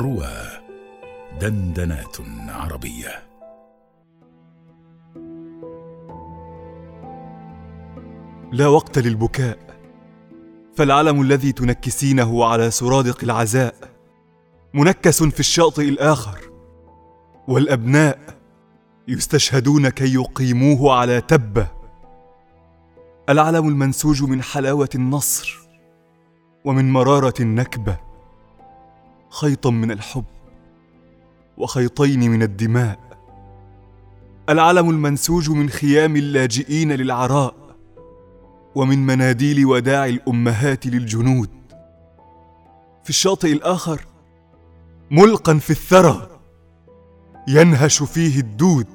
روى دندنات عربية. لا وقت للبكاء فالعلم الذي تنكسينه على سرادق العزاء منكس في الشاطئ الآخر والأبناء يستشهدون كي يقيموه على تبة. العلم المنسوج من حلاوة النصر ومن مرارة النكبة. خيطا من الحب وخيطين من الدماء. العلم المنسوج من خيام اللاجئين للعراء ومن مناديل وداع الأمهات للجنود. في الشاطئ الآخر ملقا في الثرى ينهش فيه الدود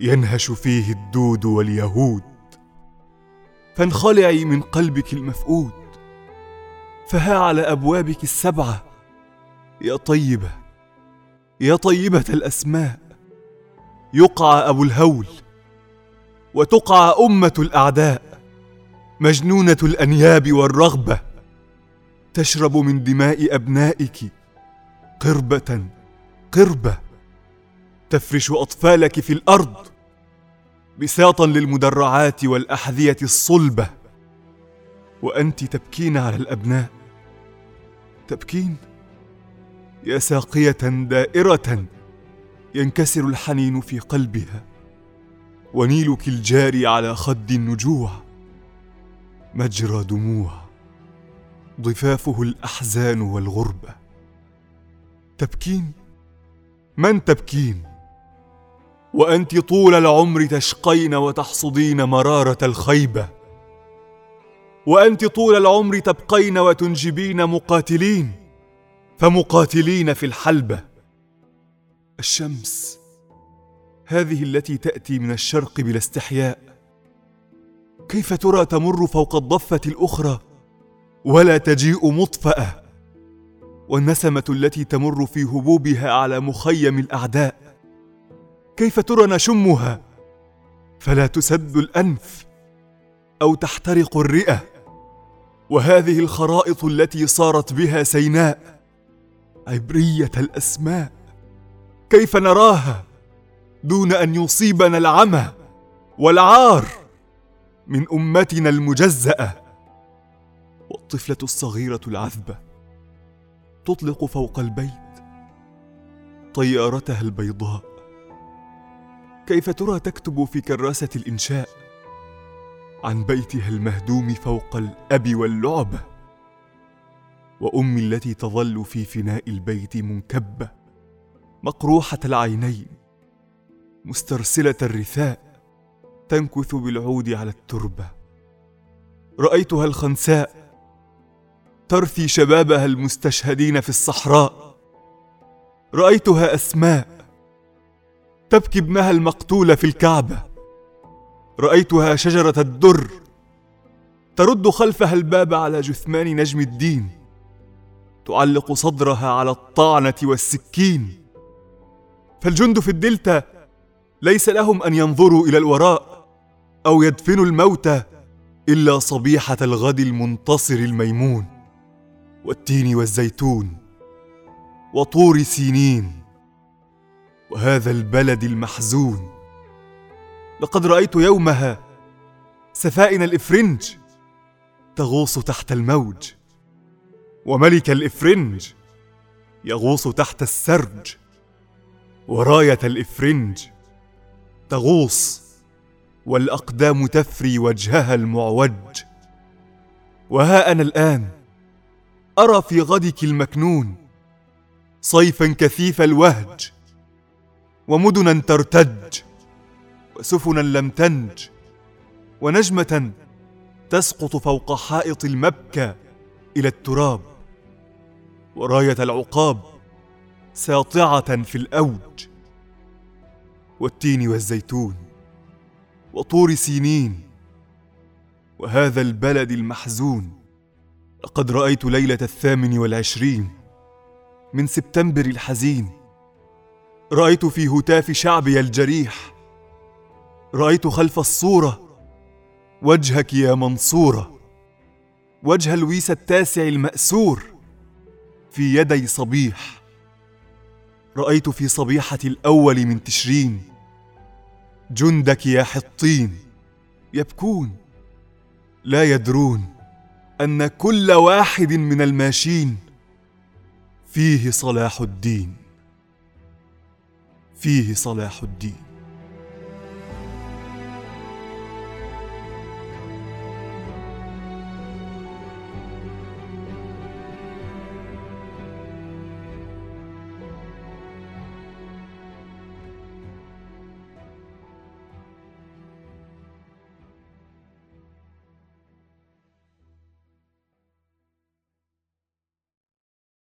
ينهش فيه الدود واليهود. فانخلعي من قلبك المفقود. فها على أبوابك السبعة. يا طيبة يا طيبة الأسماء يقع أبو الهول وتقع أمة الأعداء مجنونة الأنياب والرغبة تشرب من دماء أبنائك قربة قربة تفرش أطفالك في الأرض بساطا للمدرعات والأحذية الصلبة وأنت تبكين على الأبناء. تبكين يا ساقية دائرة ينكسر الحنين في قلبها. ونيلك الجاري على خد النجوع. مجرى دموع. ضفافه الأحزان والغربه تبكين؟ من تبكين؟ وأنت طول العمر تشقين وتحصدين مرارة الخيبة. وأنت طول العمر تبقين وتنجبين مقاتلين فمقاتلين في الحلبة. الشمس هذه التي تأتي من الشرق بلا استحياء. كيف ترى تمر فوق الضفة الأخرى؟ ولا تجيء مطفأة. والنسمة التي تمر في هبوبها على مخيم الأعداء. كيف ترى نشمها؟ فلا تسد الأنف أو تحترق الرئة. وهذه الخرائط التي صارت بها سيناء عبرية الأسماء. كيف نراها دون أن يصيبنا العمى والعار من أمتنا المجزأة؟ والطفلة الصغيرة العذبة تطلق فوق البيت طيارتها البيضاء. كيف ترى تكتب في كراسة الإنشاء؟ عن بيتها المهدوم فوق الأب واللعبه وأمي التي تظل في فناء البيت منكبة مقروحة العينين مسترسلة الرثاء تنكث بالعود على التربة. رأيتها الخنساء ترثي شبابها المستشهدين في الصحراء. رأيتها أسماء تبكي ابنها المقتول في الكعبة. رأيتها شجرة الدر ترد خلفها الباب على جثمان نجم الدين تعلق صدرها على الطعنة والسكين. فالجند في الدلتا ليس لهم أن ينظروا إلى الوراء أو يدفنوا الموتى إلا صبيحة الغد المنتصر الميمون والتين والزيتون وطور سينين وهذا البلد المحزون. لقد رأيت يومها سفائن الإفرنج تغوص تحت الموج وملك الإفرنج يغوص تحت السرج وراية الإفرنج تغوص والأقدام تفري وجهها المعوج. وها أنا الآن أرى في غدك المكنون صيفا كثيف الوهج ومدنا ترتج. وسفنا لم تنج ونجمة تسقط فوق حائط المبكى إلى التراب وراية العقاب ساطعة في الأوج والتين والزيتون وطور سينين وهذا البلد المحزون لقد رأيت ليلة الثامن والعشرين من سبتمبر الحزين رأيت في هتاف شعبي الجريح رأيت خلف الصورة. وجهك يا منصورة. وجه لويس التاسع المأسور. في يدي صبيح. رأيت في صبيحة الأول من تشرين. جندك يا حطين. يبكون. لا يدرون أن كل واحد من الماشين. فيه صلاح الدين. فيه صلاح الدين.